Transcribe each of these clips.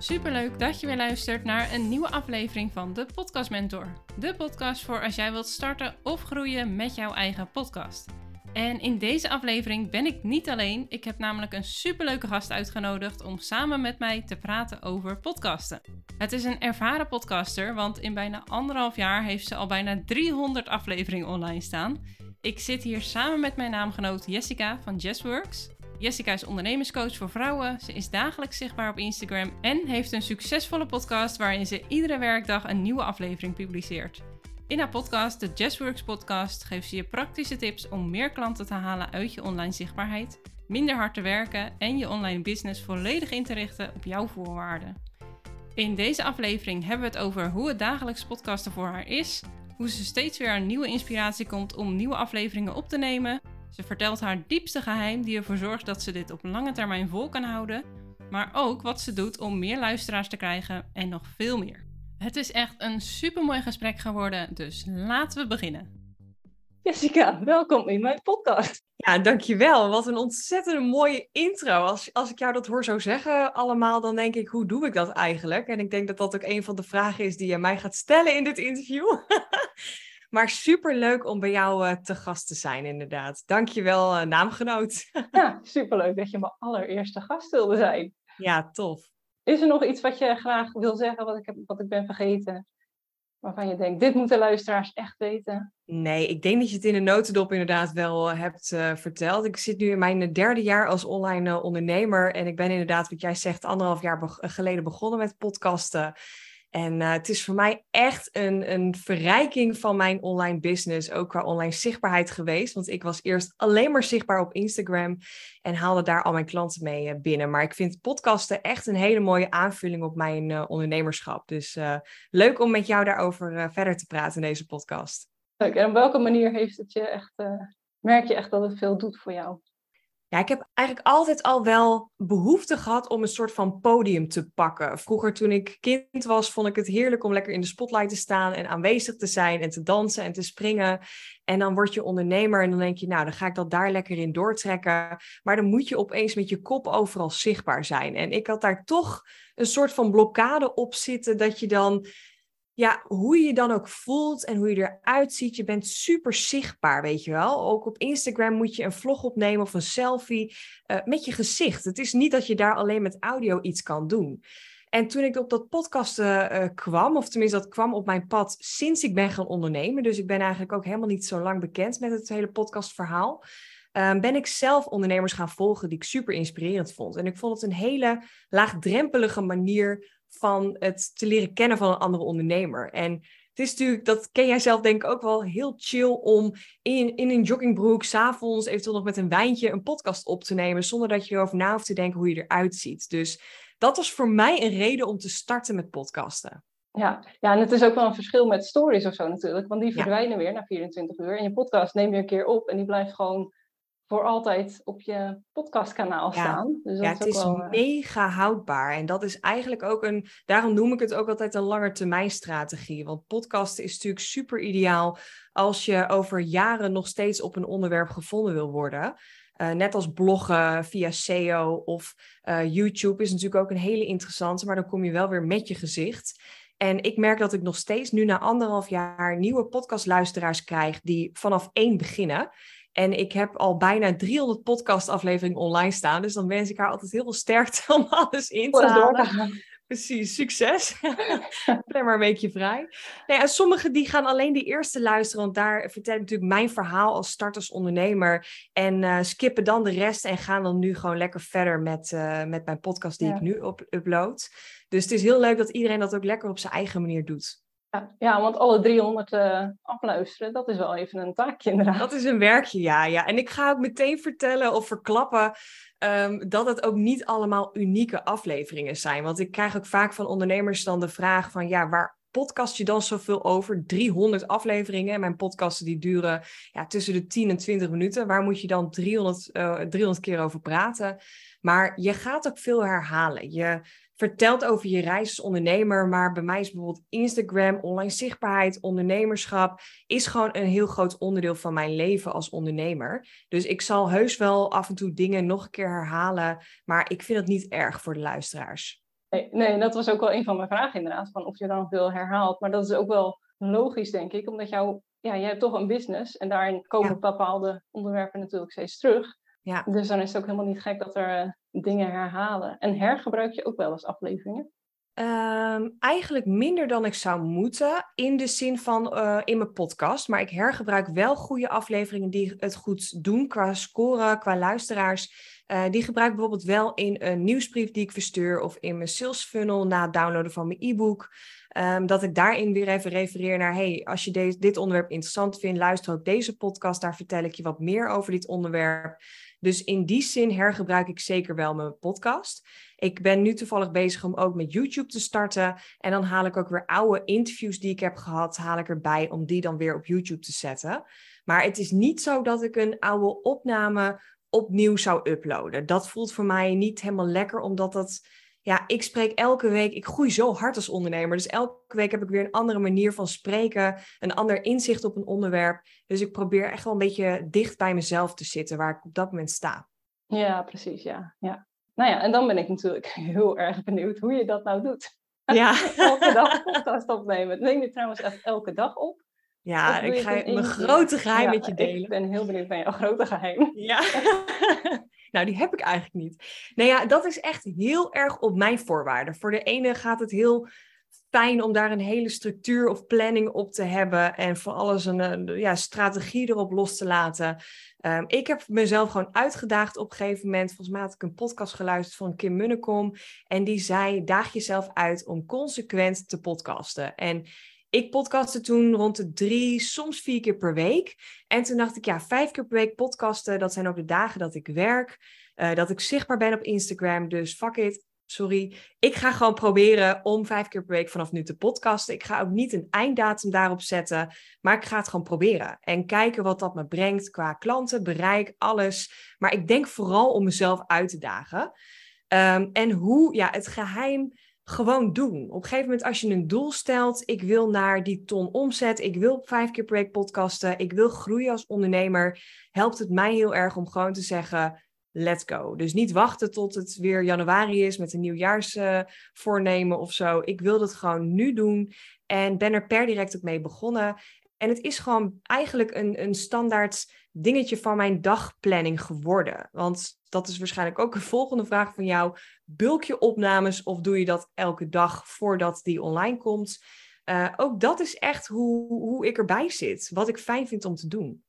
Superleuk dat je weer luistert naar een nieuwe aflevering van de Podcast Mentor. De podcast voor als jij wilt starten of groeien met jouw eigen podcast. En in deze aflevering ben ik niet alleen. Ik heb namelijk een superleuke gast uitgenodigd om samen met mij te praten over podcasten. Het is een ervaren podcaster, want in bijna anderhalf jaar heeft ze al bijna 300 afleveringen online staan. Ik zit hier samen met mijn naamgenoot Jessica van Jessworks. Jessica is ondernemerscoach voor vrouwen. Ze is dagelijks zichtbaar op Instagram en heeft een succesvolle podcast waarin ze iedere werkdag een nieuwe aflevering publiceert. In haar podcast, de Jazzworks Podcast, geeft ze je praktische tips om meer klanten te halen uit je online zichtbaarheid, minder hard te werken en je online business volledig in te richten op jouw voorwaarden. In deze aflevering hebben we het over hoe het dagelijks podcasten voor haar is, hoe ze steeds weer aan nieuwe inspiratie komt om nieuwe afleveringen op te nemen. Ze vertelt haar diepste geheim die ervoor zorgt dat ze dit op lange termijn vol kan houden, maar ook wat ze doet om meer luisteraars te krijgen en nog veel meer. Het is echt een supermooi gesprek geworden, dus laten we beginnen. Jessica, welkom in mijn podcast. Ja, dankjewel. Wat een ontzettend mooie intro. Als, als ik jou dat hoor zo zeggen allemaal, dan denk ik, hoe doe ik dat eigenlijk? En ik denk dat dat ook een van de vragen is die je mij gaat stellen in dit interview. maar super leuk om bij jou uh, te gast te zijn, inderdaad. Dankjewel, uh, naamgenoot. ja, superleuk dat je mijn allereerste gast wilde zijn. Ja, tof. Is er nog iets wat je graag wil zeggen, wat ik, heb, wat ik ben vergeten? Waarvan je denkt, dit moeten luisteraars echt weten? Nee, ik denk dat je het in de notendop inderdaad wel uh, hebt uh, verteld. Ik zit nu in mijn derde jaar als online uh, ondernemer. En ik ben inderdaad, wat jij zegt, anderhalf jaar be geleden begonnen met podcasten. En uh, het is voor mij echt een, een verrijking van mijn online business, ook qua online zichtbaarheid geweest. Want ik was eerst alleen maar zichtbaar op Instagram en haalde daar al mijn klanten mee uh, binnen. Maar ik vind podcasten echt een hele mooie aanvulling op mijn uh, ondernemerschap. Dus leuk om met jou daarover verder te praten in deze podcast. Leuk. En op welke manier heeft het je echt, merk je echt dat het veel doet voor jou? Ja, ik heb eigenlijk altijd al wel behoefte gehad om een soort van podium te pakken. Vroeger toen ik kind was, vond ik het heerlijk om lekker in de spotlight te staan en aanwezig te zijn en te dansen en te springen. En dan word je ondernemer en dan denk je, nou, dan ga ik dat daar lekker in doortrekken. Maar dan moet je opeens met je kop overal zichtbaar zijn. En ik had daar toch een soort van blokkade op zitten dat je dan ja, hoe je je dan ook voelt en hoe je eruit ziet. Je bent super zichtbaar, weet je wel. Ook op Instagram moet je een vlog opnemen of een selfie uh, met je gezicht. Het is niet dat je daar alleen met audio iets kan doen. En toen ik op dat podcast uh, kwam, of tenminste dat kwam op mijn pad sinds ik ben gaan ondernemen. Dus ik ben eigenlijk ook helemaal niet zo lang bekend met het hele podcastverhaal. Um, ben ik zelf ondernemers gaan volgen die ik super inspirerend vond. En ik vond het een hele laagdrempelige manier van het te leren kennen van een andere ondernemer. En het is natuurlijk, dat ken jij zelf denk ik ook wel, heel chill om in, in een joggingbroek, s'avonds eventueel nog met een wijntje een podcast op te nemen, zonder dat je erover na hoeft te denken hoe je eruit ziet. Dus dat was voor mij een reden om te starten met podcasten. Ja, ja, en het is ook wel een verschil met stories of zo natuurlijk, want die verdwijnen ja. weer na 24 uur. En je podcast neem je een keer op en die blijft gewoon voor altijd op je podcastkanaal ja. staan. Dus dat ja, het is, wel, uh... mega houdbaar. En dat is eigenlijk ook een, daarom noem ik het ook altijd een langetermijnstrategie. Want podcasten is natuurlijk super ideaal als je over jaren nog steeds op een onderwerp gevonden wil worden. Uh, net als bloggen via SEO of uh, YouTube is natuurlijk ook een hele interessante, maar dan kom je wel weer met je gezicht. En ik merk dat ik nog steeds nu na anderhalf jaar nieuwe podcastluisteraars krijg die vanaf één beginnen. En ik heb al bijna 300 podcastafleveringen online staan. Dus dan wens ik haar altijd heel veel sterkte om alles in te halen. Precies, succes. Blijf maar een weekje vrij. Nee, en sommigen die gaan alleen die eerste luisteren, want daar vertel ik natuurlijk mijn verhaal als startersondernemer. En uh, skippen dan de rest en gaan dan nu gewoon lekker verder met, uh, met mijn podcast die ja. ik nu op upload. Dus het is heel leuk dat iedereen dat ook lekker op zijn eigen manier doet. Ja, ja, want alle 300 uh, afluisteren, dat is wel even een taakje inderdaad. Dat is een werkje, ja. ja. En ik ga ook meteen vertellen of verklappen um, dat het ook niet allemaal unieke afleveringen zijn. Want ik krijg ook vaak van ondernemers dan de vraag van, ja, waar podcast je dan zoveel over? 300 afleveringen. Mijn podcasten die duren ja, tussen de 10 en 20 minuten. Waar moet je dan 300, uh, 300 keer over praten? Maar je gaat ook veel herhalen. Je vertelt over je reis als ondernemer, maar bij mij is bijvoorbeeld Instagram, online zichtbaarheid, ondernemerschap, is gewoon een heel groot onderdeel van mijn leven als ondernemer. Dus ik zal heus wel af en toe dingen nog een keer herhalen, maar ik vind het niet erg voor de luisteraars. Nee, nee, dat was ook wel een van mijn vragen inderdaad, van of je dan veel herhaalt. Maar dat is ook wel logisch, denk ik, omdat jou, ja, je hebt toch een business en daarin komen bepaalde onderwerpen natuurlijk steeds terug. Ja. Dus dan is het ook helemaal niet gek dat er uh, dingen herhalen. En hergebruik je ook wel eens afleveringen? Um, eigenlijk minder dan ik zou moeten, in de zin van uh, in mijn podcast. Maar ik hergebruik wel goede afleveringen die het goed doen qua scoren, qua luisteraars. Uh, die gebruik ik bijvoorbeeld wel in een nieuwsbrief die ik verstuur of in mijn sales funnel na het downloaden van mijn e-book. Um, dat ik daarin weer even refereer naar, hey, als je de dit onderwerp interessant vindt, luister ook deze podcast. Daar vertel ik je wat meer over dit onderwerp. Dus in die zin hergebruik ik zeker wel mijn podcast. Ik ben nu toevallig bezig om ook met YouTube te starten. En dan haal ik ook weer oude interviews die ik heb gehad, haal ik erbij om die dan weer op YouTube te zetten. Maar het is niet zo dat ik een oude opname opnieuw zou uploaden. Dat voelt voor mij niet helemaal lekker, omdat dat ja, ik spreek elke week, ik groei zo hard als ondernemer. Dus elke week heb ik weer een andere manier van spreken, een ander inzicht op een onderwerp. Dus ik probeer echt wel een beetje dicht bij mezelf te zitten, waar ik op dat moment sta. Ja, precies, ja. ja. Nou ja, en dan ben ik natuurlijk heel erg benieuwd hoe je dat nou doet. Ja. elke dag podcast opnemen. Neem je trouwens echt elke dag op? Ja, ik ga mijn grote geheim met je delen. Ik ben heel benieuwd naar jouw grote geheim. Ja. Nou, die heb ik eigenlijk niet. Nou ja, dat is echt heel erg op mijn voorwaarden. Voor de ene gaat het heel fijn om daar een hele structuur of planning op te hebben en voor alles een, ja, strategie erop los te laten. Um, ik heb mezelf gewoon uitgedaagd op een gegeven moment. Volgens mij had ik een podcast geluisterd van Kim Munnekom en die zei: daag jezelf uit om consequent te podcasten. En ik podcastte toen rond de drie, soms vier keer per week. En toen dacht ik, ja, vijf keer per week podcasten, dat zijn ook de dagen dat ik werk. Uh, dat ik zichtbaar ben op Instagram. Dus fuck it, sorry. Ik ga gewoon proberen om vijf keer per week vanaf nu te podcasten. Ik ga ook niet een einddatum daarop zetten, maar ik ga het gewoon proberen. En kijken wat dat me brengt qua klanten, bereik, alles. Maar ik denk vooral om mezelf uit te dagen. Um, en hoe, ja, het geheim gewoon doen. Op een gegeven moment, als je een doel stelt, ik wil naar die ton omzet, ik wil vijf keer per week podcasten, ik wil groeien als ondernemer, helpt het mij heel erg om gewoon te zeggen, let's go. Dus niet wachten tot het weer januari is met een nieuwjaarsvoornemen uh, of zo. Ik wil dat gewoon nu doen en ben er per direct ook mee begonnen. En het is gewoon eigenlijk een, een standaard dingetje van mijn dagplanning geworden. Want dat is waarschijnlijk ook een volgende vraag van jou. Bulk je opnames of doe je dat elke dag voordat die online komt? Uh, ook dat is echt hoe, hoe ik erbij zit. Wat ik fijn vind om te doen.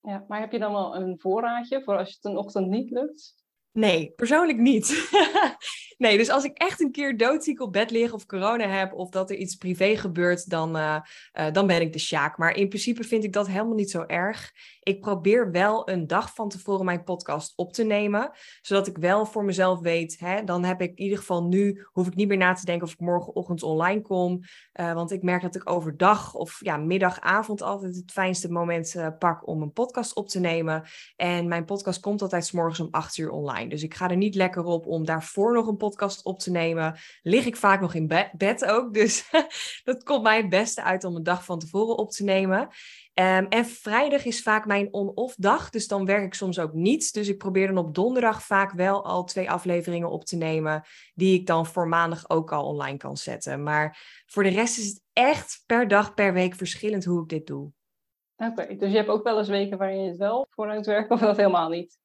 Ja, maar heb je dan wel een voorraadje voor als het een ochtend niet lukt? Nee, persoonlijk niet. nee, dus als ik echt een keer doodziek op bed lig of corona heb of dat er iets privé gebeurt, dan, uh, uh, dan ben ik de sjaak. Maar in principe vind ik dat helemaal niet zo erg. Ik probeer wel een dag van tevoren mijn podcast op te nemen, zodat ik wel voor mezelf weet, hè, dan heb ik in ieder geval nu, hoef ik niet meer na te denken of ik morgenochtend online kom. Uh, want ik merk dat ik overdag of ja, middag, avond altijd het fijnste moment pak om een podcast op te nemen. En mijn podcast komt altijd s morgens om 8 uur online. Dus ik ga er niet lekker op om daarvoor nog een podcast op te nemen. Lig ik vaak nog in bed ook. Dus dat komt mij het beste uit om een dag van tevoren op te nemen. Um, en vrijdag is vaak mijn on-off dag, dus dan werk ik soms ook niet. Dus ik probeer dan op donderdag vaak wel al twee afleveringen op te nemen, die ik dan voor maandag ook al online kan zetten. Maar voor de rest is het echt per dag, per week verschillend hoe ik dit doe. Oké, dus je hebt ook wel eens weken waarin je het wel vooruit werkt, of dat helemaal niet?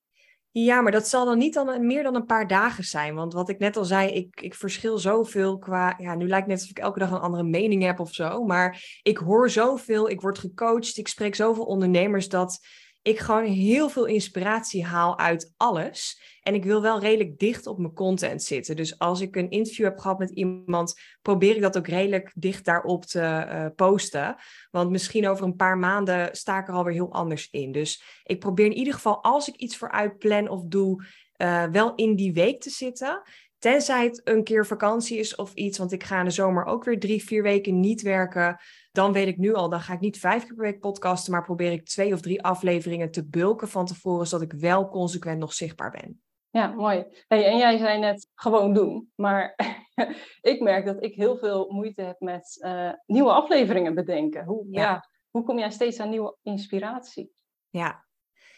Ja, maar dat zal dan niet dan meer dan een paar dagen zijn. Want wat ik net al zei, ik, ik verschil zoveel qua. Ja, nu lijkt het net alsof ik elke dag een andere mening heb of zo. Maar ik hoor zoveel, ik word gecoacht, ik spreek zoveel ondernemers dat ik gewoon heel veel inspiratie haal uit alles. En ik wil wel redelijk dicht op mijn content zitten. Dus als ik een interview heb gehad met iemand, probeer ik dat ook redelijk dicht daarop te uh, posten. Want misschien over een paar maanden sta ik er alweer heel anders in. Dus ik probeer in ieder geval, als ik iets vooruit plan of doe, uh, wel in die week te zitten. Tenzij het een keer vakantie is of iets, want ik ga in de zomer ook weer drie, vier weken niet werken. Dan weet ik nu al, dan ga ik niet vijf keer per week podcasten, maar probeer ik twee of drie afleveringen te bulken van tevoren, zodat ik wel consequent nog zichtbaar ben. Ja, mooi. Hey, en jij zei net gewoon doen, maar ik merk dat ik heel veel moeite heb met uh, nieuwe afleveringen bedenken. Hoe, ja. ja. hoe kom jij steeds aan nieuwe inspiratie? Ja,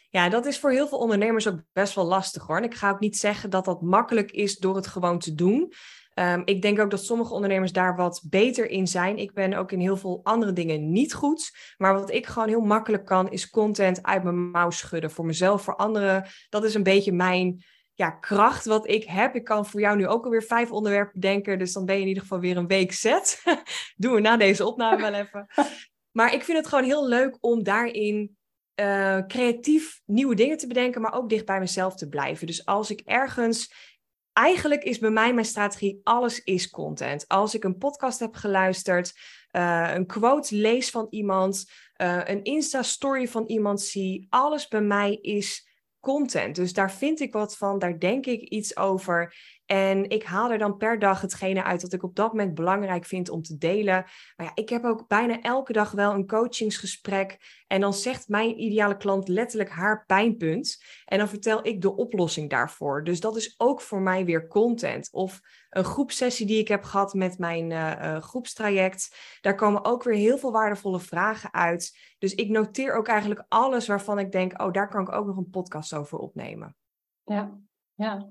ja, dat is voor heel veel ondernemers ook best wel lastig hoor. En ik ga ook niet zeggen dat dat makkelijk is door het gewoon te doen. Ehm, ik denk ook dat sommige ondernemers daar wat beter in zijn. Ik ben ook in heel veel andere dingen niet goed. Maar wat ik gewoon heel makkelijk kan, is content uit mijn mouw schudden. Voor mezelf, voor anderen. Dat is een beetje mijn ja, kracht wat ik heb. Ik kan voor jou nu ook alweer vijf onderwerpen denken. Dus dan ben je in ieder geval weer een week zet. Doen we na deze opname wel even. Maar ik vind het gewoon heel leuk om daarin uh, creatief nieuwe dingen te bedenken, maar ook dicht bij mezelf te blijven. Dus als ik ergens. Eigenlijk is bij mij mijn strategie: alles is content. Als ik een podcast heb geluisterd, uh, een quote lees van iemand, uh, een Insta-story van iemand zie, alles bij mij is content. Dus daar vind ik wat van, daar denk ik iets over. En ik haal er dan per dag hetgene uit dat ik op dat moment belangrijk vind om te delen. Maar ja, ik heb ook bijna elke dag wel een coachingsgesprek. En dan zegt mijn ideale klant letterlijk haar pijnpunt. En dan vertel ik de oplossing daarvoor. Dus dat is ook voor mij weer content. Of een groepsessie die ik heb gehad met mijn uh, groepstraject. Daar komen ook weer heel veel waardevolle vragen uit. Dus ik noteer ook eigenlijk alles waarvan ik denk, oh, daar kan ik ook nog een podcast over opnemen. Ja, ja.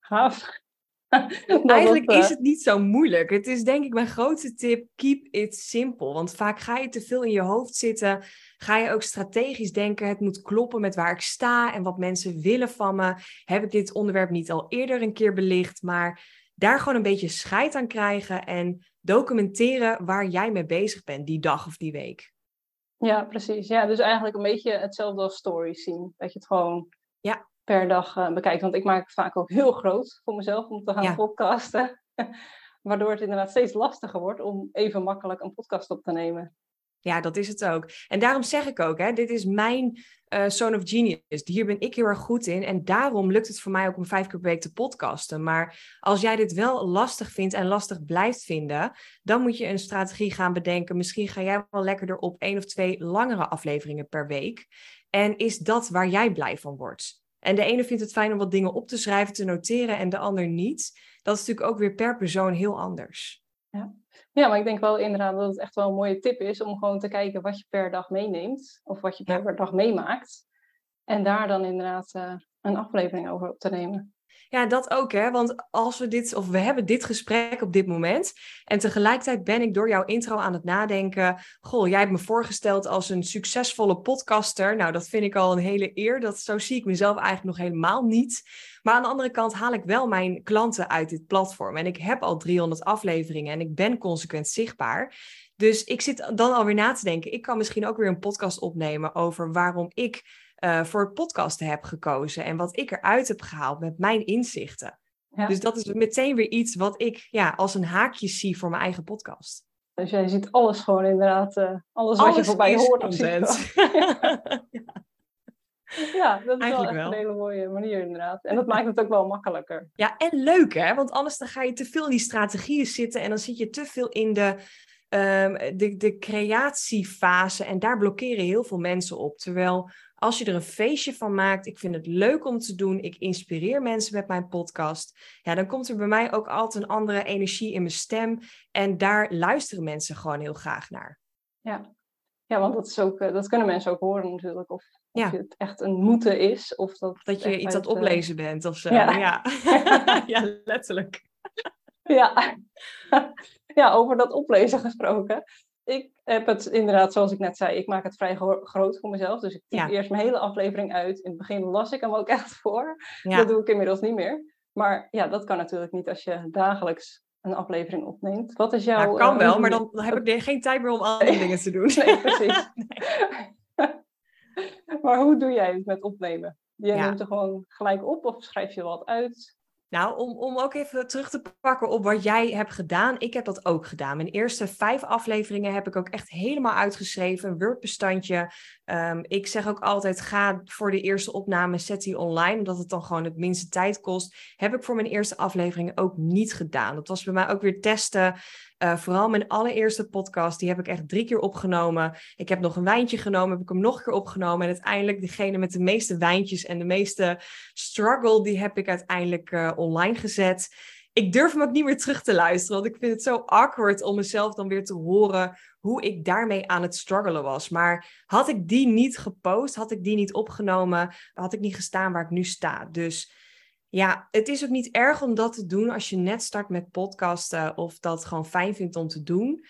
Gaaf. Eigenlijk is eh, het niet zo moeilijk. Het is denk ik mijn grootste tip: keep it simple. Want vaak ga je te veel in je hoofd zitten. Ga je ook strategisch denken: het moet kloppen met waar ik sta en wat mensen willen van me. Heb ik dit onderwerp niet al eerder een keer belicht? Maar daar gewoon een beetje scheid aan krijgen en documenteren waar jij mee bezig bent die dag of die week. Ja, precies. Ja, dus eigenlijk een beetje hetzelfde als stories zien. Dat je het gewoon ja per dag uh, bekijkt. Want ik maak het vaak ook heel groot voor mezelf om te gaan podcasten. Waardoor het inderdaad steeds lastiger wordt om even makkelijk een podcast op te nemen. Ja, dat is het ook. En daarom zeg ik ook, hè, dit is mijn uh, Zone of Genius. Hier ben ik heel erg goed in. En daarom lukt het voor mij ook om vijf keer per week te podcasten. Maar als jij dit wel lastig vindt en lastig blijft vinden, dan moet je een strategie gaan bedenken. Misschien ga jij wel lekkerder op één of twee langere afleveringen per week. En is dat waar jij blij van wordt? En de ene vindt het fijn om wat dingen op te schrijven, te noteren en de ander niet. Dat is natuurlijk ook weer per persoon heel anders. Ja. ja, maar ik denk wel inderdaad dat het echt wel een mooie tip is om gewoon te kijken wat je per dag meeneemt of wat je per dag meemaakt. En daar dan inderdaad uh, een aflevering over op te nemen. Ja, dat ook, hè? Want als we dit, of we hebben dit gesprek op dit moment. En tegelijkertijd ben ik door jouw intro aan het nadenken. Goh, jij hebt me voorgesteld als een succesvolle podcaster. Nou, dat vind ik al een hele eer. Dat, zo zie ik mezelf eigenlijk nog helemaal niet. Maar aan de andere kant haal ik wel mijn klanten uit dit platform. En ik heb al 300 afleveringen en ik ben consequent zichtbaar. Dus ik zit dan alweer na te denken. Ik kan misschien ook weer een podcast opnemen over waarom ik uh, voor podcasten heb gekozen en wat ik eruit heb gehaald met mijn inzichten. Dus dat is meteen weer iets wat ik ja, als een haakje zie voor mijn eigen podcast. Dus jij ziet alles gewoon inderdaad, uh, alles, wat je voorbij hoort. Content. ja, dat is wel, wel, een hele mooie manier inderdaad. En dat maakt het ook wel makkelijker. Ja, en leuk hè, want anders dan ga je te veel in die strategieën zitten en dan zit je te veel in de, um, de, de creatiefase en daar blokkeren heel veel mensen op. Terwijl als je er een feestje van maakt, ik vind het leuk om te doen, ik inspireer mensen met mijn podcast, ja, dan komt er bij mij ook altijd een andere energie in mijn stem. En daar luisteren mensen gewoon heel graag naar. Ja, ja want dat, is ook, eh, dat kunnen mensen ook horen natuurlijk. Of, of het echt een moeten is. Of dat, dat je iets aan het oplezen bent of zo. Ja, ja. ja letterlijk. Ja. ja, over dat oplezen gesproken ik heb het inderdaad, zoals ik net zei, ik maak het vrij groot voor mezelf. Dus ik typ eerst mijn hele aflevering uit. In het begin las ik hem ook echt voor. Dat doe ik inmiddels niet meer. Maar ja, dat kan natuurlijk niet als je dagelijks een aflevering opneemt. Wat is jouw... Ja, kan uh, wel, maar dan heb ik geen tijd meer om andere dingen te doen. Nee, precies. maar hoe doe jij het met opnemen? Je neemt er gewoon gelijk op of schrijf je wat uit? Nou, om, om ook even terug te pakken op wat jij hebt gedaan. Ik heb dat ook gedaan. Mijn eerste vijf afleveringen heb ik ook echt helemaal uitgeschreven. Een Word-bestandje. Ehm, ik zeg ook altijd, ga voor de eerste opname, zet die online. Omdat het dan gewoon het minste tijd kost. Heb ik voor mijn eerste afleveringen ook niet gedaan. Dat was bij mij ook weer testen. Uh, vooral mijn allereerste podcast, die heb ik echt drie keer opgenomen. Ik heb nog een wijntje genomen, heb ik hem nog een keer opgenomen. En uiteindelijk degene met de meeste wijntjes en de meeste struggle, die heb ik uiteindelijk uh, online gezet. Ik durf hem ook niet meer terug te luisteren, want ik vind het zo awkward om mezelf dan weer te horen hoe ik daarmee aan het struggelen was. Maar had ik die niet gepost, had ik die niet opgenomen, had ik niet gestaan waar ik nu sta. Dus Ja, het is ook niet erg om dat te doen als je net start met podcasten of dat gewoon fijn vindt om te doen.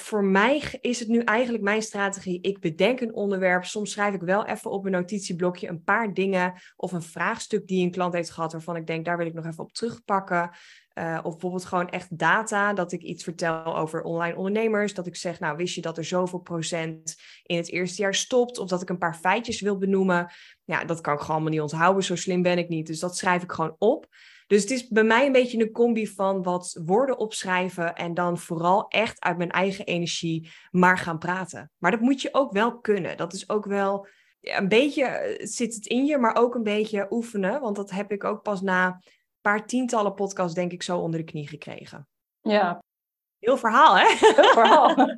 Voor mij is het nu eigenlijk mijn strategie. Ik bedenk een onderwerp. Soms schrijf ik wel even op een notitieblokje een paar dingen of een vraagstuk die een klant heeft gehad waarvan ik denk, daar wil ik nog even op terugpakken. Uh, of bijvoorbeeld gewoon echt data, dat ik iets vertel over online ondernemers. Dat ik zeg, nou wist je dat er zoveel procent in het eerste jaar stopt? Of dat ik een paar feitjes wil benoemen. Ja, dat kan ik gewoon allemaal niet onthouden, zo slim ben ik niet. Dus dat schrijf ik gewoon op. Dus het is bij mij een beetje een combi van wat woorden opschrijven en dan vooral echt uit mijn eigen energie maar gaan praten. Maar dat moet je ook wel kunnen. Dat is ook wel een beetje eh, zit het in je, maar ook een beetje oefenen. Want dat heb ik ook pas na paar tientallen podcasts denk ik zo onder de knie gekregen. Ja. Heel verhaal, hè? Heel verhaal.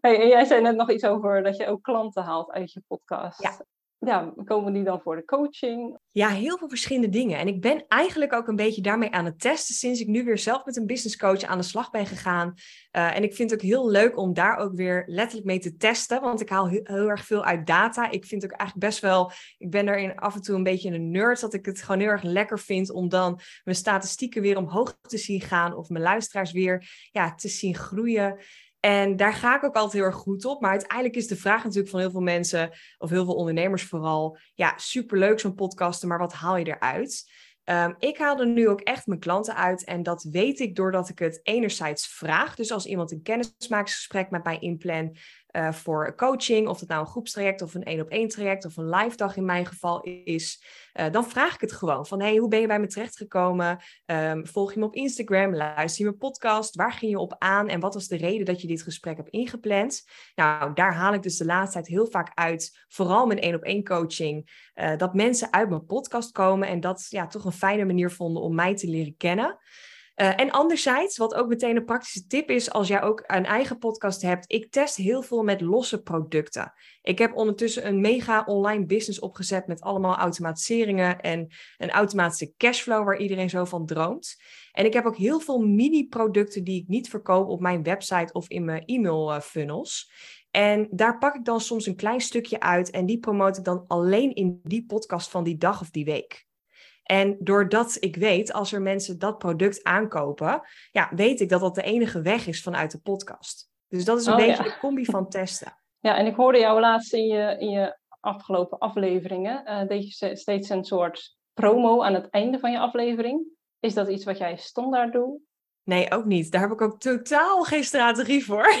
hey, en jij zei net nog iets over dat je ook klanten haalt uit je podcast. Ja ja, komen die dan voor de coaching? Ja, heel veel verschillende dingen. En ik ben eigenlijk ook een beetje daarmee aan het testen sinds ik nu weer zelf met een business coach aan de slag ben gegaan. Uh, en ik vind het ook heel leuk om daar ook weer letterlijk mee te testen, want ik haal heel, heel, erg veel uit data. Ik vind ook eigenlijk best wel, ik ben daarin af en toe een beetje een nerd, dat ik het gewoon heel erg lekker vind om dan mijn statistieken weer omhoog te zien gaan of mijn luisteraars weer ja, te zien groeien. En daar ga ik ook altijd heel erg goed op. Maar uiteindelijk is de vraag natuurlijk van heel veel mensen, of heel veel ondernemers vooral, ja, superleuk zo'n podcasten, maar wat haal je eruit? Um, ik haal er nu ook echt mijn klanten uit en dat weet ik doordat ik het enerzijds vraag. Dus als iemand een kennismakingsgesprek met mij inplan, uh, voor coaching, of het nou een groepstraject of een één op één traject of een live dag in mijn geval is, uh, dan vraag ik het gewoon van hey, hoe ben je bij me terechtgekomen? Um, volg je me op Instagram? Luister je mijn podcast? Waar ging je op aan? En wat was de reden dat je dit gesprek hebt ingepland? Nou, daar haal ik dus de laatste tijd heel vaak uit, vooral mijn één op één coaching, uh, dat mensen uit mijn podcast komen en dat ja, toch een fijne manier vonden om mij te leren kennen. Uh, en anderzijds, wat ook meteen een praktische tip is als jij ook een eigen podcast hebt, ik test heel veel met losse producten. Ik heb ondertussen een mega online business opgezet met allemaal automatiseringen en een automatische cashflow waar iedereen zo van droomt. En ik heb ook heel veel mini-producten die ik niet verkoop op mijn website of in mijn e-mail eh, funnels. En daar pak ik dan soms een klein stukje uit en die promote ik dan alleen in die podcast van die dag of die week. En doordat ik weet, als er mensen dat product aankopen, ja, weet ik dat dat de enige weg is vanuit de podcast. Dus dat is een oh, beetje de combi van testen. Ja, en ik hoorde jou laatst in je, in je afgelopen afleveringen, uh, deed je steeds een soort promo aan het einde van je aflevering. Is dat iets wat jij standaard doet? Nee, ook niet. Daar heb ik ook totaal geen strategie voor.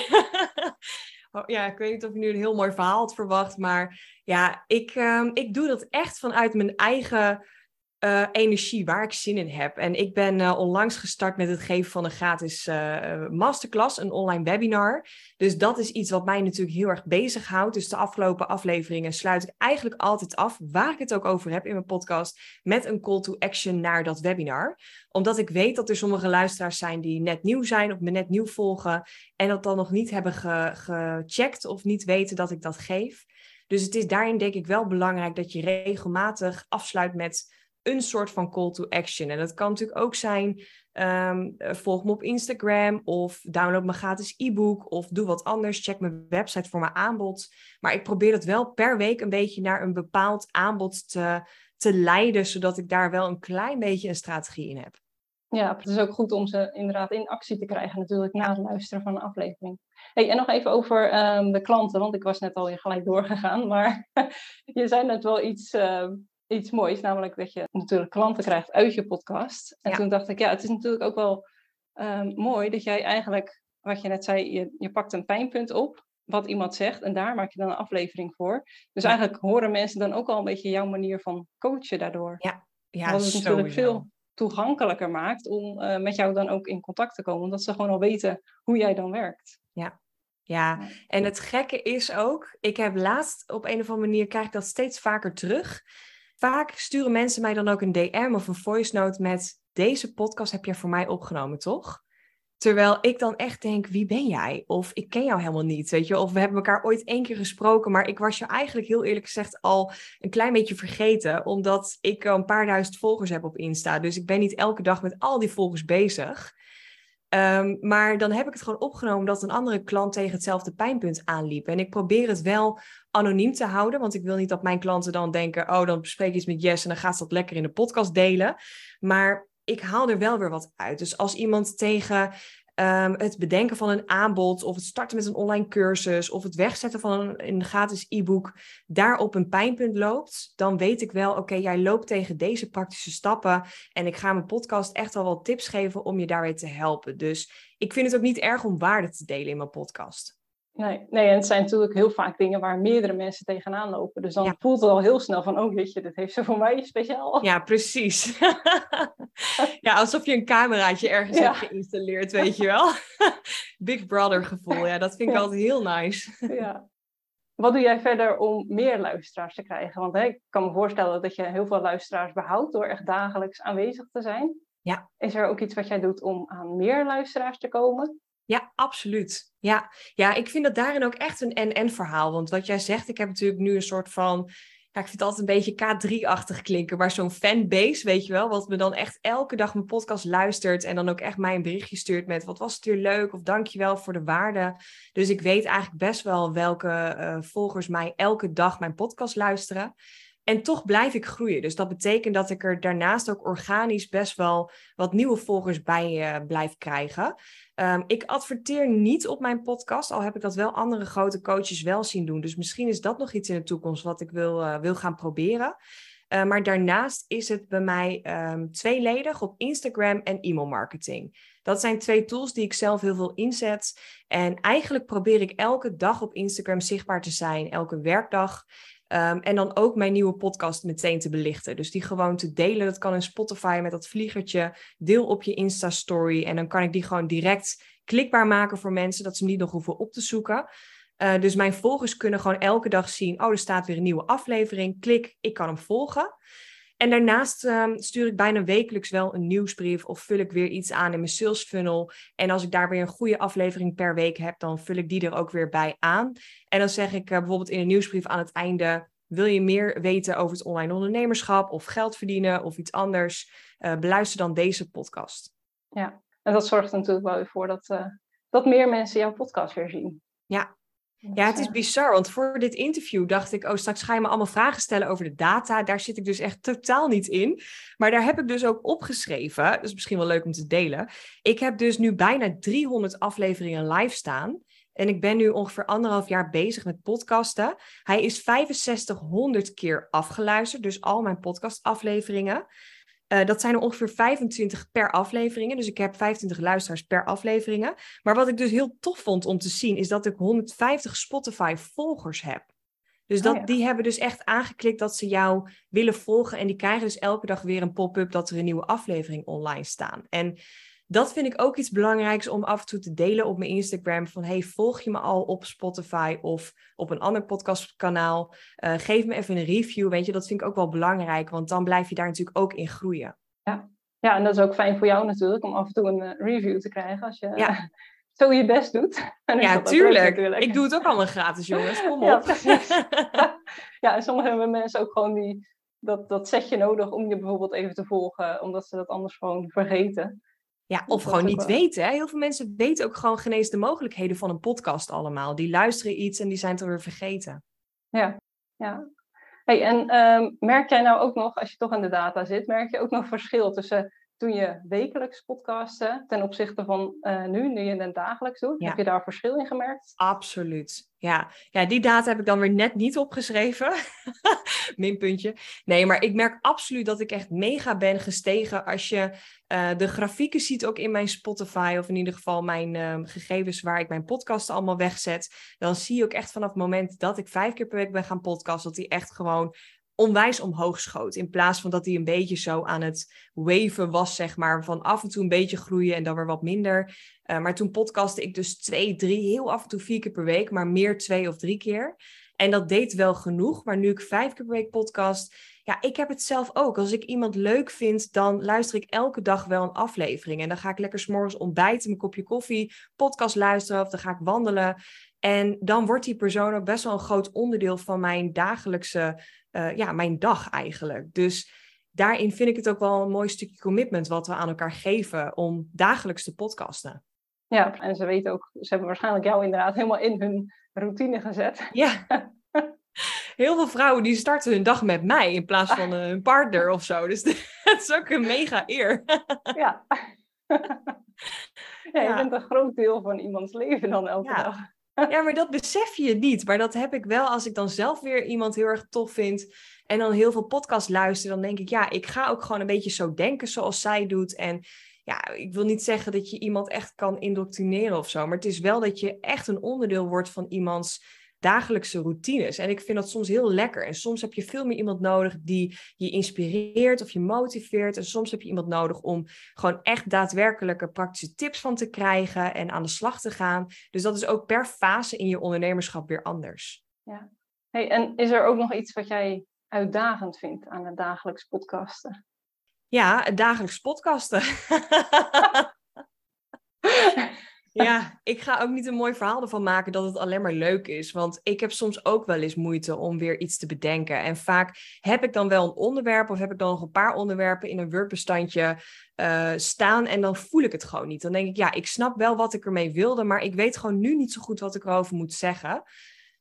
Oh, ja, ik weet niet of je nu een heel mooi verhaal had verwacht, maar ja, ik, um, ik doe dat echt vanuit mijn eigen uh, energie, waar ik zin in heb. En ik ben uh, onlangs gestart met het geven van een gratis uh, masterclass, een online webinar. Dus dat is iets wat mij natuurlijk heel erg bezighoudt. Dus de afgelopen afleveringen sluit ik eigenlijk altijd af, waar ik het ook over heb in mijn podcast, met een call to action naar dat webinar. Omdat ik weet dat er sommige luisteraars zijn die net nieuw zijn of me net nieuw volgen en dat dan nog niet hebben ge gecheckt of niet weten dat ik dat geef. Dus het is daarin denk ik wel belangrijk dat je regelmatig afsluit met een soort van call to action. En dat kan natuurlijk ook zijn, um, volg me op Instagram of download mijn gratis e-book of doe wat anders. Check mijn website voor mijn aanbod. Maar ik probeer dat wel per week een beetje naar een bepaald aanbod te, te leiden, zodat ik daar wel een klein beetje een strategie in heb. Ja, het is ook goed om ze inderdaad in actie te krijgen natuurlijk na het luisteren van een aflevering. Hey, en nog even over um, de klanten, want ik was net al gelijk doorgegaan, maar je zei net wel iets uh, iets moois, namelijk dat je natuurlijk klanten krijgt uit je podcast. En toen dacht ik, ja, het is natuurlijk ook wel um, mooi dat jij eigenlijk, wat je net zei, je, je pakt een pijnpunt op, wat iemand zegt, en daar maak je dan een aflevering voor. Dus eigenlijk horen mensen dan ook al een beetje jouw manier van coachen daardoor. Ja, ja Wat het natuurlijk veel toegankelijker maakt om uh, met jou dan ook in contact te komen, omdat ze gewoon al weten hoe jij dan werkt. Ja, ja, en het gekke is ook, ik heb laatst op een of andere manier krijg ik dat steeds vaker terug. Vaak sturen mensen mij dan ook een DM of een voice note met deze podcast heb je voor mij opgenomen, toch? Terwijl ik dan echt denk, wie ben jij? Of ik ken jou helemaal niet, weet je? Of we hebben elkaar ooit één keer gesproken, maar ik was je eigenlijk heel eerlijk gezegd al een klein beetje vergeten, omdat ik een paar duizend volgers heb op Insta. Dus ik ben niet elke dag met al die volgers bezig. Ehm, maar dan heb ik het gewoon opgenomen dat een andere klant tegen hetzelfde pijnpunt aanliep. En ik probeer het wel anoniem te houden, want ik wil niet dat mijn klanten dan denken, oh, dan bespreek ik iets met Jess en dan gaat ze dat lekker in de podcast delen. Maar ik haal er wel weer wat uit. Dus als iemand tegen Ehm, het bedenken van een aanbod of het starten met een online cursus of het wegzetten van een, gratis e-book daar op een pijnpunt loopt, dan weet ik wel, oké, jij loopt tegen deze praktische stappen en ik ga mijn podcast echt al wat tips geven om je daarbij te helpen. Dus ik vind het ook niet erg om waarde te delen in mijn podcast. Nee, nee, en het zijn natuurlijk heel vaak dingen waar meerdere mensen tegenaan lopen. Dus dan voelt het al heel snel van, oh weet je, dit heeft ze voor mij speciaal. Ja, precies. ja, alsof je een cameraatje ergens hebt geïnstalleerd, weet je wel. Big Brother gevoel, ja, dat vind ik altijd heel nice. ja. Wat doe jij verder om meer luisteraars te krijgen? Want hè, ik kan me voorstellen dat je heel veel luisteraars behoudt door echt dagelijks aanwezig te zijn. Ja. Is er ook iets wat jij doet om aan meer luisteraars te komen? Ja, absoluut. Ja. ja, ik vind dat daarin ook echt een en-en verhaal. Want wat jij zegt, ik heb natuurlijk nu een soort van ja, ik vind het altijd een beetje K3-achtig klinken, maar zo'n fanbase, weet je wel, wat me dan echt elke dag mijn podcast luistert en dan ook echt mij een berichtje stuurt met wat was het weer leuk of dankjewel voor de waarde. Dus ik weet eigenlijk best wel welke uh, volgers mij elke dag mijn podcast luisteren. En toch blijf ik groeien. Dus dat betekent dat ik er daarnaast ook organisch best wel wat nieuwe volgers bij uh, blijf krijgen. Um, ik adverteer niet op mijn podcast, al heb ik dat wel andere grote coaches wel zien doen. Dus misschien is dat nog iets in de toekomst wat ik wil, uh, wil gaan proberen. Uh, maar daarnaast is het bij mij um, tweeledig op Instagram en e-mail marketing. Dat zijn twee tools die ik zelf heel veel inzet. En eigenlijk probeer ik elke dag op Instagram zichtbaar te zijn, elke werkdag. Um, en dan ook mijn nieuwe podcast meteen te belichten. Dus die gewoon te delen. Dat kan in Spotify met dat vliegertje. Deel op je Insta-story. En dan kan ik die gewoon direct klikbaar maken voor mensen. Dat ze hem niet nog hoeven op te zoeken. Uh, dus mijn volgers kunnen gewoon elke dag zien. Oh, er staat weer een nieuwe aflevering. Klik, ik kan hem volgen. En daarnaast um, stuur ik bijna wekelijks wel een nieuwsbrief of vul ik weer iets aan in mijn sales funnel. En als ik daar weer een goede aflevering per week heb, dan vul ik die er ook weer bij aan. En dan zeg ik uh, bijvoorbeeld in een nieuwsbrief aan het einde: wil je meer weten over het online ondernemerschap of geld verdienen of iets anders? Uh, beluister dan deze podcast. Ja, en dat zorgt er natuurlijk wel weer voor dat, uh, dat meer mensen jouw podcast weer zien. Ja, ja, het is bizar, want voor dit interview dacht ik, oh, straks ga je me allemaal vragen stellen over de data. Daar zit ik dus echt totaal niet in. Maar daar heb ik dus ook opgeschreven, dat is misschien wel leuk om te delen. Ik heb dus nu bijna 300 afleveringen live staan. En ik ben nu ongeveer anderhalf jaar bezig met podcasten. Hij is 6500 keer afgeluisterd, dus al mijn podcastafleveringen. Uh, dat zijn er ongeveer 25 per afleveringen. Dus ik heb 25 luisteraars per afleveringen. Maar wat ik dus heel tof vond om te zien, is dat ik 150 Spotify-volgers heb. Dus dat, oh die hebben dus echt aangeklikt dat ze jou willen volgen. En die krijgen dus elke dag weer een pop-up dat er een nieuwe aflevering online staan. En dat vind ik ook iets belangrijks om af en toe te delen op mijn Instagram. Van hey, volg je me al op Spotify of op een ander podcastkanaal? Uh, geef me even een review. Weet je, dat vind ik ook wel belangrijk, want dan blijf je daar natuurlijk ook in groeien. Ja, ja en dat is ook fijn voor jou natuurlijk om af en toe een uh, review te krijgen als je ja. zo je best doet. ja, tuurlijk. Ik doe het ook allemaal gratis, jongens. Kom op. Ja, ja en sommige mensen ook gewoon die, dat, dat setje nodig om je bijvoorbeeld even te volgen, omdat ze dat anders gewoon vergeten. Ja, of gewoon niet weten. Hè? Heel veel mensen weten ook gewoon geen eens de mogelijkheden van een podcast allemaal. Die luisteren iets en die zijn het weer vergeten. Ja, ja. Hey, en ehm, merk jij nou ook nog, als je toch in de data zit, merk je ook nog verschil tussen toen je wekelijks podcasten ten opzichte van uh, nu, nu je het dagelijks doet? Heb je daar verschil in gemerkt? Absoluut. Ja. ja, die data heb ik dan weer net niet opgeschreven. Minpuntje. Nee, maar ik merk absoluut dat ik echt mega ben gestegen als je uh, de grafieken ziet ook in mijn Spotify, of in ieder geval mijn uh, gegevens waar ik mijn podcast allemaal wegzet. Dan zie je ook echt vanaf het moment dat ik vijf keer per week ben gaan podcasten, dat die echt gewoon onwijs omhoog schoot. In plaats van dat hij een beetje zo aan het waven was, zeg maar. Van af en toe een beetje groeien en dan weer wat minder. Uh, maar toen podcastte ik dus twee, drie, heel af en toe vier keer per week, maar meer twee of drie keer. En dat deed wel genoeg. Maar nu ik vijf keer per week podcast, ja, ik heb het zelf ook. Als ik iemand leuk vind, dan luister ik elke dag wel een aflevering. En dan ga ik lekker s'morgens ontbijten, mijn kopje koffie, podcast luisteren of dan ga ik wandelen. En dan wordt die persoon ook best wel een groot onderdeel van mijn dagelijkse, uh, ja, mijn dag eigenlijk. Dus daarin vind ik het ook wel een mooi stukje commitment wat we aan elkaar geven om dagelijks te podcasten. Ja, en ze weten ook, ze hebben waarschijnlijk jou inderdaad helemaal in hun routine gezet. Ja. Heel veel vrouwen die starten hun dag met mij in plaats van uh, hun partner of zo. Dus het is ook een mega eer. ja. ja, je bent een groot deel van iemands leven dan elke ja. dag. Ja, maar dat besef je niet. Maar dat heb ik wel als ik dan zelf weer iemand heel erg tof vind. En dan heel veel podcast luister. Dan denk ik, ja, ik ga ook gewoon een beetje zo denken zoals zij doet. En ja, ik wil niet zeggen dat je iemand echt kan indoctrineren of zo. Maar het is wel dat je echt een onderdeel wordt van iemands dagelijkse routines. En ik vind dat soms heel lekker. En soms heb je veel meer iemand nodig die je inspireert of je motiveert. En soms heb je iemand nodig om gewoon echt daadwerkelijke praktische tips van te krijgen en aan de slag te gaan. Dus dat is ook per fase in je ondernemerschap weer anders. Ja. Hey, en is er ook nog iets wat jij uitdagend vindt aan het dagelijks podcasten? Ja, het dagelijks podcasten. Ja, ik ga ook niet een mooi verhaal ervan maken dat het alleen maar leuk is. Want ik heb soms ook wel eens moeite om weer iets te bedenken. En vaak heb ik dan wel een onderwerp of heb ik dan nog een paar onderwerpen in een Word-bestandje uh, staan. En dan voel ik het gewoon niet. Dan denk ik, ja, ik snap wel wat ik ermee wilde, maar ik weet gewoon nu niet zo goed wat ik erover moet zeggen.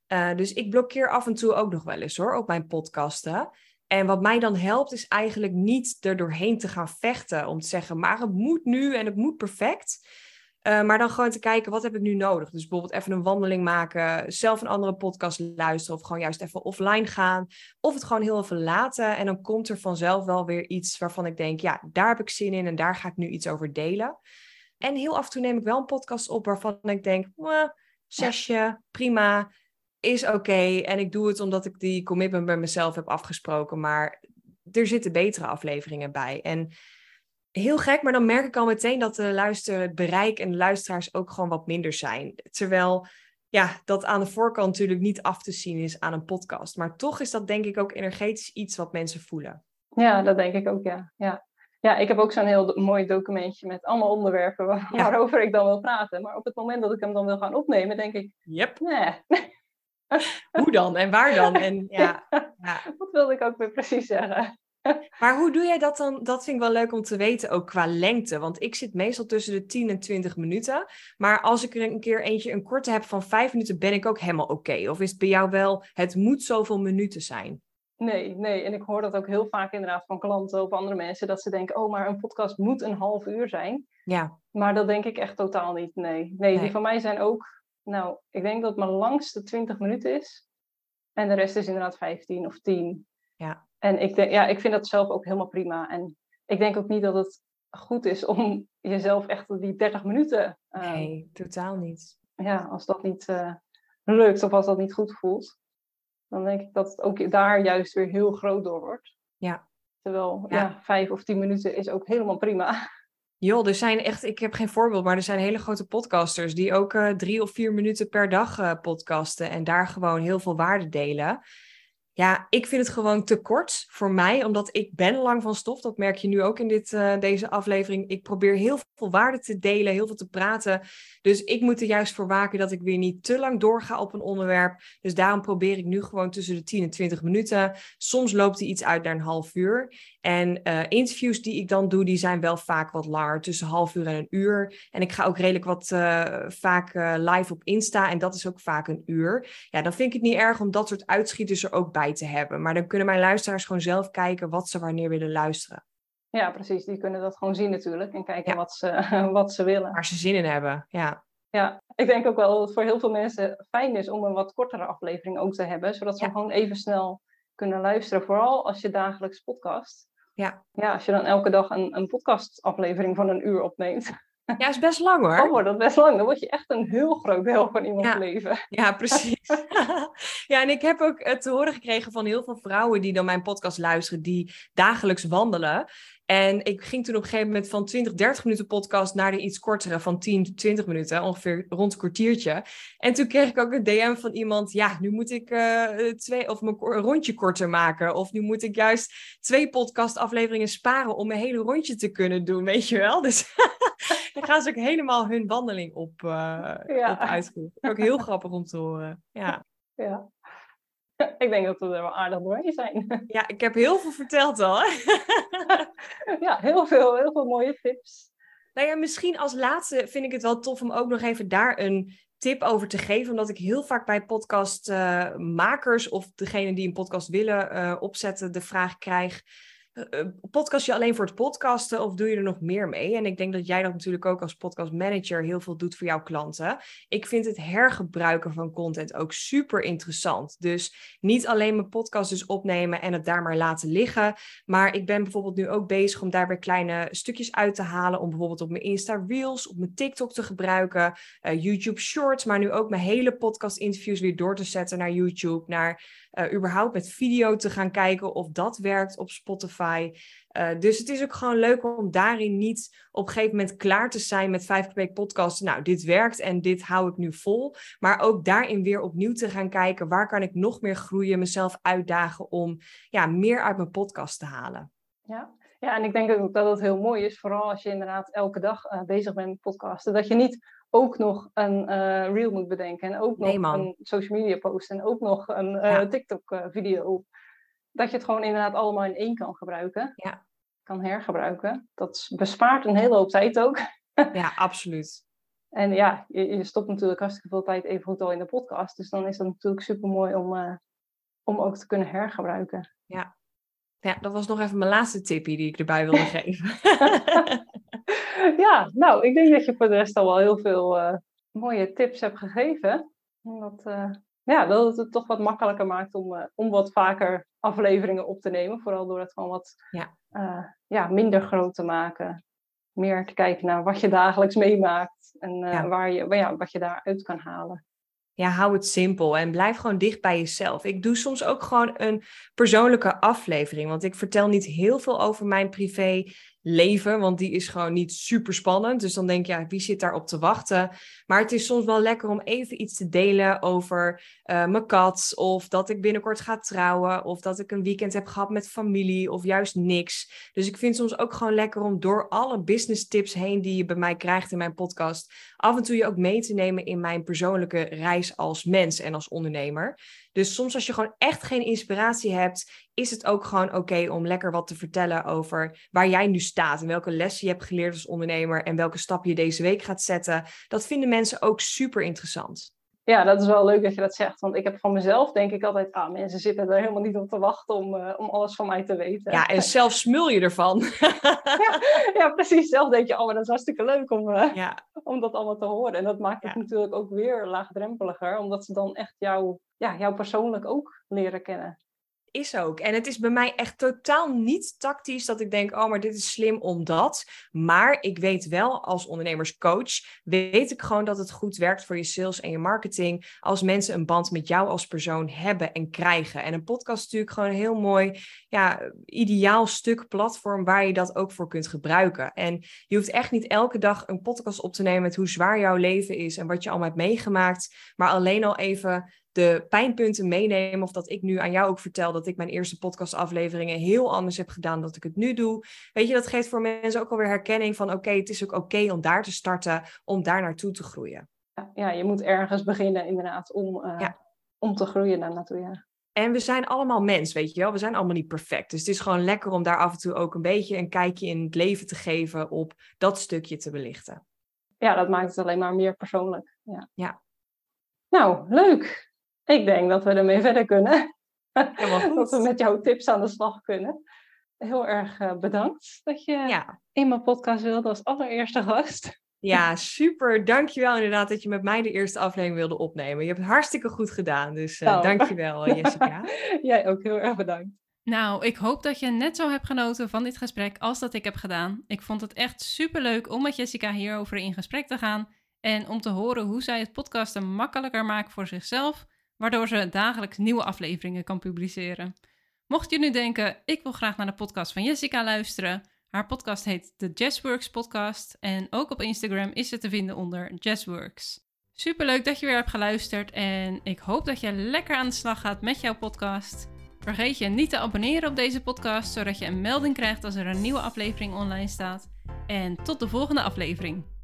Uh, dus ik blokkeer af en toe ook nog wel eens hoor, op mijn podcasten. En wat mij dan helpt, is eigenlijk niet er doorheen te gaan vechten om te zeggen, maar het moet nu en het moet perfect. Uh, maar dan gewoon te kijken, wat heb ik nu nodig? Dus bijvoorbeeld even een wandeling maken, zelf een andere podcast luisteren of gewoon juist even offline gaan. Of het gewoon heel even laten en dan komt er vanzelf wel weer iets waarvan ik denk, ja, daar heb ik zin in en daar ga ik nu iets over delen. En heel af en toe neem ik wel een podcast op waarvan ik denk, zesje, prima, is oké. En ik doe het omdat ik die commitment bij mezelf heb afgesproken, maar er zitten betere afleveringen bij. En heel gek, maar dan merk ik al meteen dat de luister, het bereik en de luisteraars ook gewoon wat minder zijn. Terwijl ja, dat aan de voorkant natuurlijk niet af te zien is aan een podcast. Maar toch is dat denk ik ook energetisch iets wat mensen voelen. Ja, dat denk ik ook, ja. Ja, ja ik heb ook zo'n heel mooi documentje met allemaal onderwerpen waarover ik dan wil praten. Maar op het moment dat ik hem dan wil gaan opnemen, denk ik... Yep. Nee. Hoe dan en waar dan? En, ja, ja. Wat wilde ik ook weer precies zeggen? Maar hoe doe jij dat dan? Dat vind ik wel leuk om te weten, ook qua lengte. Want ik zit meestal tussen de 10 en 20 minuten. Maar als ik er een keer eentje een korte heb van 5 minuten, ben ik ook helemaal oké. Of is het bij jou wel, het moet zoveel minuten zijn? Nee, nee. En ik hoor dat ook heel vaak inderdaad van klanten of andere mensen. Dat ze denken, oh, maar een podcast moet een half uur zijn. Ja. Maar dat denk ik echt totaal niet. Nee, nee, die van mij zijn ook, nou, ik denk dat mijn langste 20 minuten is. En de rest is inderdaad 15 of 10. Ja. En ik, denk, ja, ik vind dat zelf ook helemaal prima. En ik denk ook niet dat het goed is om jezelf echt die 30 minuten. Uh, nee, totaal niet. Ja, als dat niet uh, lukt of als dat niet goed voelt, dan denk ik dat het ook daar juist weer heel groot door wordt. Ja. Terwijl, ja, ja vijf of tien minuten is ook helemaal prima. Joh, er zijn echt, ik heb geen voorbeeld, maar er zijn hele grote podcasters die ook uh, drie of vier minuten per dag podcasten en daar gewoon heel veel waarde delen. Ja, ik vind het gewoon te kort voor mij, omdat ik ben lang van stof. Dat merk je nu ook in dit, uh, deze aflevering. Ik probeer heel veel waarde te delen, heel veel te praten. Dus ik moet er juist voor waken dat ik weer niet te lang doorga op een onderwerp. Dus daarom probeer ik nu gewoon tussen de 10 en 20 minuten. Soms loopt die iets uit naar een half uur. En uh, interviews die ik dan doe, die zijn wel vaak wat langer, tussen half uur en een uur. En ik ga ook redelijk wat uh, vaak live op Insta en dat is ook vaak een uur. Ja, dan vind ik het niet erg om dat soort uitschieters er ook bij te hebben. Maar dan kunnen mijn luisteraars gewoon zelf kijken wat ze wanneer willen luisteren. Ja, precies. Die kunnen dat gewoon zien natuurlijk en kijken wat, ze, wat ze willen. Waar ze zin in hebben, ja. Ja, ik denk ook wel dat het voor heel veel mensen fijn is om een wat kortere aflevering ook te hebben, zodat ze gewoon even snel kunnen luisteren. Vooral als je dagelijks podcast. Ja. Ja, als je dan elke dag een, een podcastaflevering van een uur opneemt. Ja, is best lang hoor. Dan wordt dat best lang. Dan word je echt een heel groot deel van iemands ja. leven. Ja, precies. ja, en ik heb ook te horen gekregen van heel veel vrouwen die dan mijn podcast luisteren, die dagelijks wandelen. En ik ging toen op een gegeven moment van 20, 30 minuten podcast naar de iets kortere van 10, 20 minuten, ongeveer rond een kwartiertje. En toen kreeg ik ook een DM van iemand, ja, nu moet ik uh, twee of mijn rondje korter maken. Of nu moet ik juist twee podcastafleveringen sparen om mijn hele rondje te kunnen doen, weet je wel. Dus dan gaan ze ook helemaal hun wandeling op, uh, ja. op uitvoeren. Ook heel grappig om te horen. Ja. ja. ik denk dat we er wel aardig doorheen zijn. Ja, ik heb heel veel verteld al. ja, heel veel, heel veel mooie tips. Nou ja, misschien als laatste vind ik het wel tof om ook nog even daar een tip over te geven. Omdat ik heel vaak bij podcastmakers of degene die een podcast willen uh, opzetten de vraag krijg podcast je alleen voor het podcasten of doe je er nog meer mee? En ik denk dat jij dat natuurlijk ook als podcastmanager heel veel doet voor jouw klanten. Ik vind het hergebruiken van content ook super interessant. Dus niet alleen mijn podcast dus opnemen en het daar maar laten liggen. Maar ik ben bijvoorbeeld nu ook bezig om daar weer kleine stukjes uit te halen. Om bijvoorbeeld op mijn Insta Reels, op mijn TikTok te gebruiken. Uh, YouTube Shorts, maar nu ook mijn hele podcast interviews weer door te zetten naar YouTube. Naar überhaupt met video te gaan kijken of dat werkt op Spotify. Uh, dus het is ook gewoon leuk om daarin niet op een gegeven moment klaar te zijn met vijf per week podcasten. Nou, dit werkt en dit hou ik nu vol. Maar ook daarin weer opnieuw te gaan kijken, waar kan ik nog meer groeien, mezelf uitdagen om ja, meer uit mijn podcast te halen. Ja. Ja, en ik denk ook dat het heel mooi is, vooral als je inderdaad elke dag uh, bezig bent met podcasten, dat je niet ook nog een uh, reel moet bedenken. En ook nog een social media post. En ook nog een TikTok video. Dat je het gewoon inderdaad allemaal in één kan gebruiken. Ja. Kan hergebruiken. Dat bespaart een hele hoop tijd ook. ja, absoluut. En ja, je, je, stopt natuurlijk hartstikke veel tijd even goed al in de podcast. Dus dan is dat natuurlijk super mooi om, om ook te kunnen hergebruiken. Ja. ja, dat was nog even mijn laatste tipje die ik erbij wilde geven. ja, nou, ik denk dat je voor de rest al wel heel veel uh, mooie tips hebt gegeven. Omdat, uh, ja, dat het toch wat makkelijker maakt om, uh, om wat vaker afleveringen op te nemen. Vooral door het gewoon wat ja. ja, minder groot te maken. Meer te kijken naar wat je dagelijks meemaakt. En ja. Waar je, ja, wat je daaruit kan halen ja, hou het simpel en blijf gewoon dicht bij jezelf. Ik doe soms ook gewoon een persoonlijke aflevering, want ik vertel niet heel veel over mijn privé leven, want die is gewoon niet super spannend. Dus dan denk je, ja, wie zit daarop te wachten? Maar het is soms wel lekker om even iets te delen over uh, mijn kat, of dat ik binnenkort ga trouwen, of dat ik een weekend heb gehad met familie, of juist niks. Dus ik vind soms ook gewoon lekker om door alle business tips heen die je bij mij krijgt in mijn podcast, af en toe je ook mee te nemen in mijn persoonlijke reis als mens en als ondernemer. Dus soms als je gewoon echt geen inspiratie hebt, is het ook gewoon oké om lekker wat te vertellen over waar jij nu staat en welke lessen je hebt geleerd als ondernemer en welke stappen je deze week gaat zetten. Dat vinden mensen ook super interessant. Ja, dat is wel leuk dat je dat zegt. Want ik heb van mezelf denk ik altijd, ah, mensen zitten er helemaal niet op te wachten om, uh, om alles van mij te weten. Ja, en zelf smul je ervan. ja, ja, precies. Zelf denk je, oh, maar dat is hartstikke leuk om, uh, ja. om dat allemaal te horen. En dat maakt het natuurlijk ook weer laagdrempeliger, omdat ze dan echt jou, ja, jou persoonlijk ook leren kennen is ook. En het is bij mij echt totaal niet tactisch dat ik denk, oh, maar dit is slim omdat. Maar ik weet wel als ondernemerscoach, weet ik gewoon dat het goed werkt voor je sales en je marketing als mensen een band met jou als persoon hebben en krijgen. En een podcast is natuurlijk gewoon een heel mooi, ja, ideaal stuk platform waar je dat ook voor kunt gebruiken. En je hoeft echt niet elke dag een podcast op te nemen met hoe zwaar jouw leven is en wat je allemaal hebt meegemaakt, maar alleen al even de pijnpunten meenemen. Of dat ik nu aan jou ook vertel dat ik mijn eerste podcastafleveringen heel anders heb gedaan dan ik het nu doe. Weet je, dat geeft voor mensen ook alweer herkenning van oké, het is ook oké om daar te starten, om daar naartoe te groeien. Ja, je moet ergens beginnen inderdaad om, uh, om te groeien daar naartoe. Ja. En we zijn allemaal mens, weet je wel. We zijn allemaal niet perfect. Dus het is gewoon lekker om daar af en toe ook een beetje een kijkje in het leven te geven op dat stukje te belichten. Ja, dat maakt het alleen maar meer persoonlijk. Ja. ja. Nou, leuk. Ik denk dat we ermee verder kunnen. dat we met jouw tips aan de slag kunnen. Heel erg eh, bedankt dat je in mijn podcast wilde als allereerste gast. Ja, super. Dankjewel inderdaad dat je met mij de eerste aflevering wilde opnemen. Je hebt het hartstikke goed gedaan. Dus uh, nou. dankjewel Jessica. Jij ook heel erg bedankt. Nou, ik hoop dat je net zo hebt genoten van dit gesprek als dat ik heb gedaan. Ik vond het echt super leuk om met Jessica hierover in gesprek te gaan. En om te horen hoe zij het podcasten makkelijker maakt voor zichzelf waardoor ze dagelijks nieuwe afleveringen kan publiceren. Mocht je nu denken, ik wil graag naar de podcast van Jessica luisteren, haar podcast heet de Jazzworks Podcast en ook op Instagram is ze te vinden onder Jazzworks. Superleuk dat je weer hebt geluisterd en ik hoop dat je lekker aan de slag gaat met jouw podcast. Vergeet je niet te abonneren op deze podcast, zodat je een melding krijgt als er een nieuwe aflevering online staat. En tot de volgende aflevering.